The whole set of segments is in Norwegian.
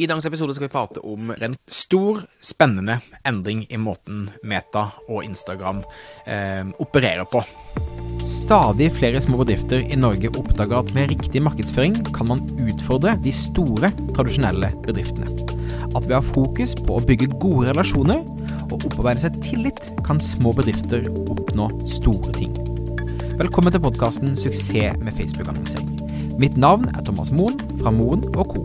I dagens episode skal vi prate om en stor, spennende endring i måten Meta og Instagram eh, opererer på. Stadig flere små bedrifter i Norge oppdager at med riktig markedsføring kan man utfordre de store, tradisjonelle bedriftene. At ved å ha fokus på å bygge gode relasjoner og opparbeide seg tillit, kan små bedrifter oppnå store ting. Velkommen til podkasten 'Suksess med Facebook-annonsering'. Mitt navn er Thomas Moen fra Moen Co.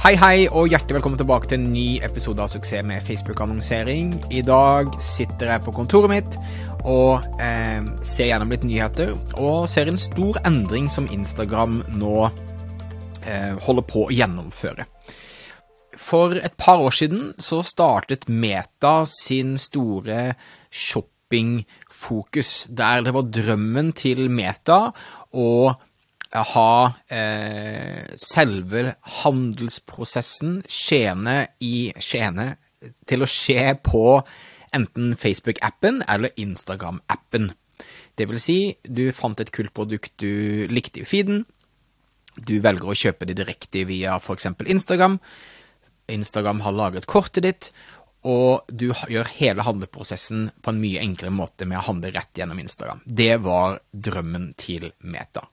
Hei, hei, og hjertelig velkommen tilbake til en ny episode av Suksess med Facebook-annonsering. I dag sitter jeg på kontoret mitt og eh, ser gjennom litt nyheter, og ser en stor endring som Instagram nå eh, holder på å gjennomføre. For et par år siden så startet Meta sin store shoppingfokus, der det var drømmen til Meta å ha eh, selve handelsprosessen skjene i skjene til å skje på enten Facebook-appen eller Instagram-appen. Det vil si, du fant et kult produkt du likte i feeden, du velger å kjøpe det direkte via f.eks. Instagram, Instagram har lagret kortet ditt, og du gjør hele handleprosessen på en mye enklere måte med å handle rett gjennom Instagram. Det var drømmen til Meta.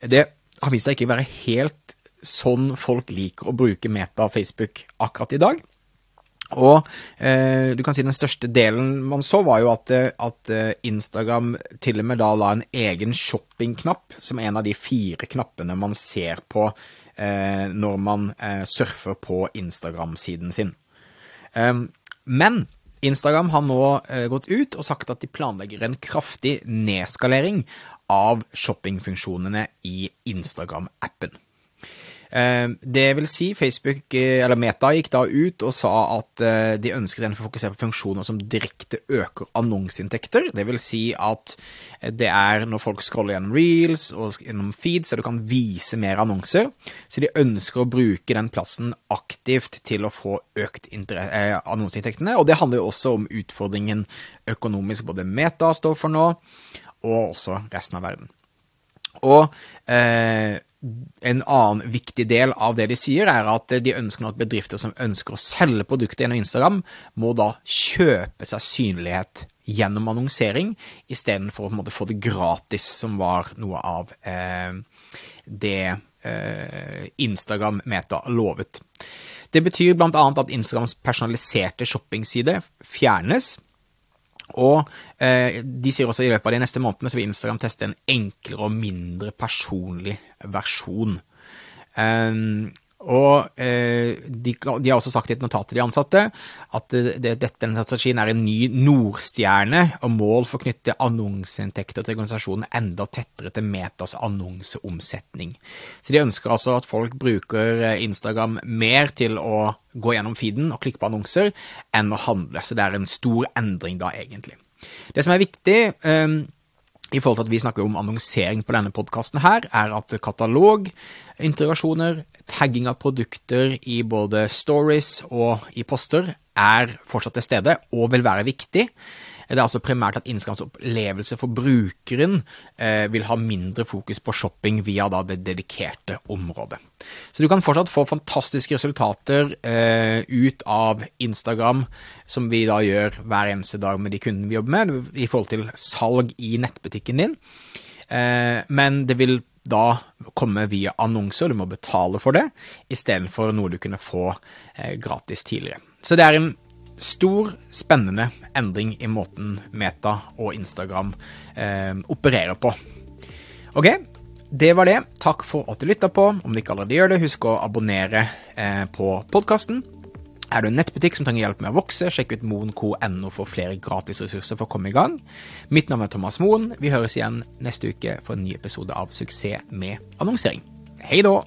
Det har vist seg ikke være helt sånn folk liker å bruke Meta og Facebook akkurat i dag. Og eh, du kan si den største delen man så, var jo at, eh, at, eh, Instagram til og med da la en egen shoppingknapp som en av de fire knappene man ser på eh, når man eh, surfer på Instagram-siden sin. Um, men Instagram har nå eh, gått ut og sagt at de planlegger en kraftig nedskalering av shoppingfunksjonene i Instagram-appen. Eh, det vil si, Facebook, eh, eller Meta, gikk da ut og sa at eh, de ønsket å fokusere på funksjoner som direkte øker annonseinntekter. Det vil si at det er når folk scroller gjennom reels og gjennom feeds, så du kan vise mer annonser. Så de ønsker å bruke den plassen aktivt til å få økt annonseinntektene. Og det handler jo også om utfordringen økonomisk både Meta står for nå, og også resten av verden. Og eh, en annen viktig del av det de sier, er at de ønsker at bedrifter som ønsker å selge produkter gjennom Instagram, må da kjøpe seg synlighet gjennom annonsering, istedenfor å måte, få det gratis, som var noe av eh, det eh, Instagram Meta lovet. Det betyr bl.a. at Instagrams personaliserte shoppingside fjernes. Og eh, de sier også i løpet av de neste månedene så vil Instagram teste en enklere og mindre personlig versjon. Um, og eh, de, har også sagt i et notat til de ansatte at det, det, dette, strategien er en ny nordstjerne, og mål for å knytte annonseinntekter til organisasjonen enda tettere til Metas annonseomsetning. Så de ønsker altså at folk bruker eh, Instagram mer til å gå gjennom feeden og klikke på annonser, enn å handle. Så det er en stor endring da, egentlig. Det som er viktig um, i forhold til at vi snakker om annonsering på denne podkasten her, er at katalogintegrasjoner, tagging av produkter i både stories og i poster er fortsatt til stede og vil være viktig. Det er altså primært at Instagrams opplevelse for brukeren eh, vil ha mindre fokus på shopping via da, det dedikerte området. Så du kan fortsatt få fantastiske resultater eh, ut av Instagram, som vi da gjør hver eneste dag med de kundene vi jobber med, i forhold til salg i nettbutikken din. Eh, men det vil da komme via annonser, du må betale for det, istedenfor noe du kunne få eh, gratis tidligere. Så det er en stor, spennende endring i måten Meta og Instagram eh, opererer på. Ok, det var det. Takk for at du lytta på. Om du ikke allerede gjør det, husk å abonnere eh, på podkasten. Er du en nettbutikk som trenger hjelp med å vokse, sjekk ut moen.no for flere gratisressurser for å komme i gang. Mitt navn er Thomas Moen. Vi høres igjen neste uke for en ny episode av Suksess med annonsering. Hei da!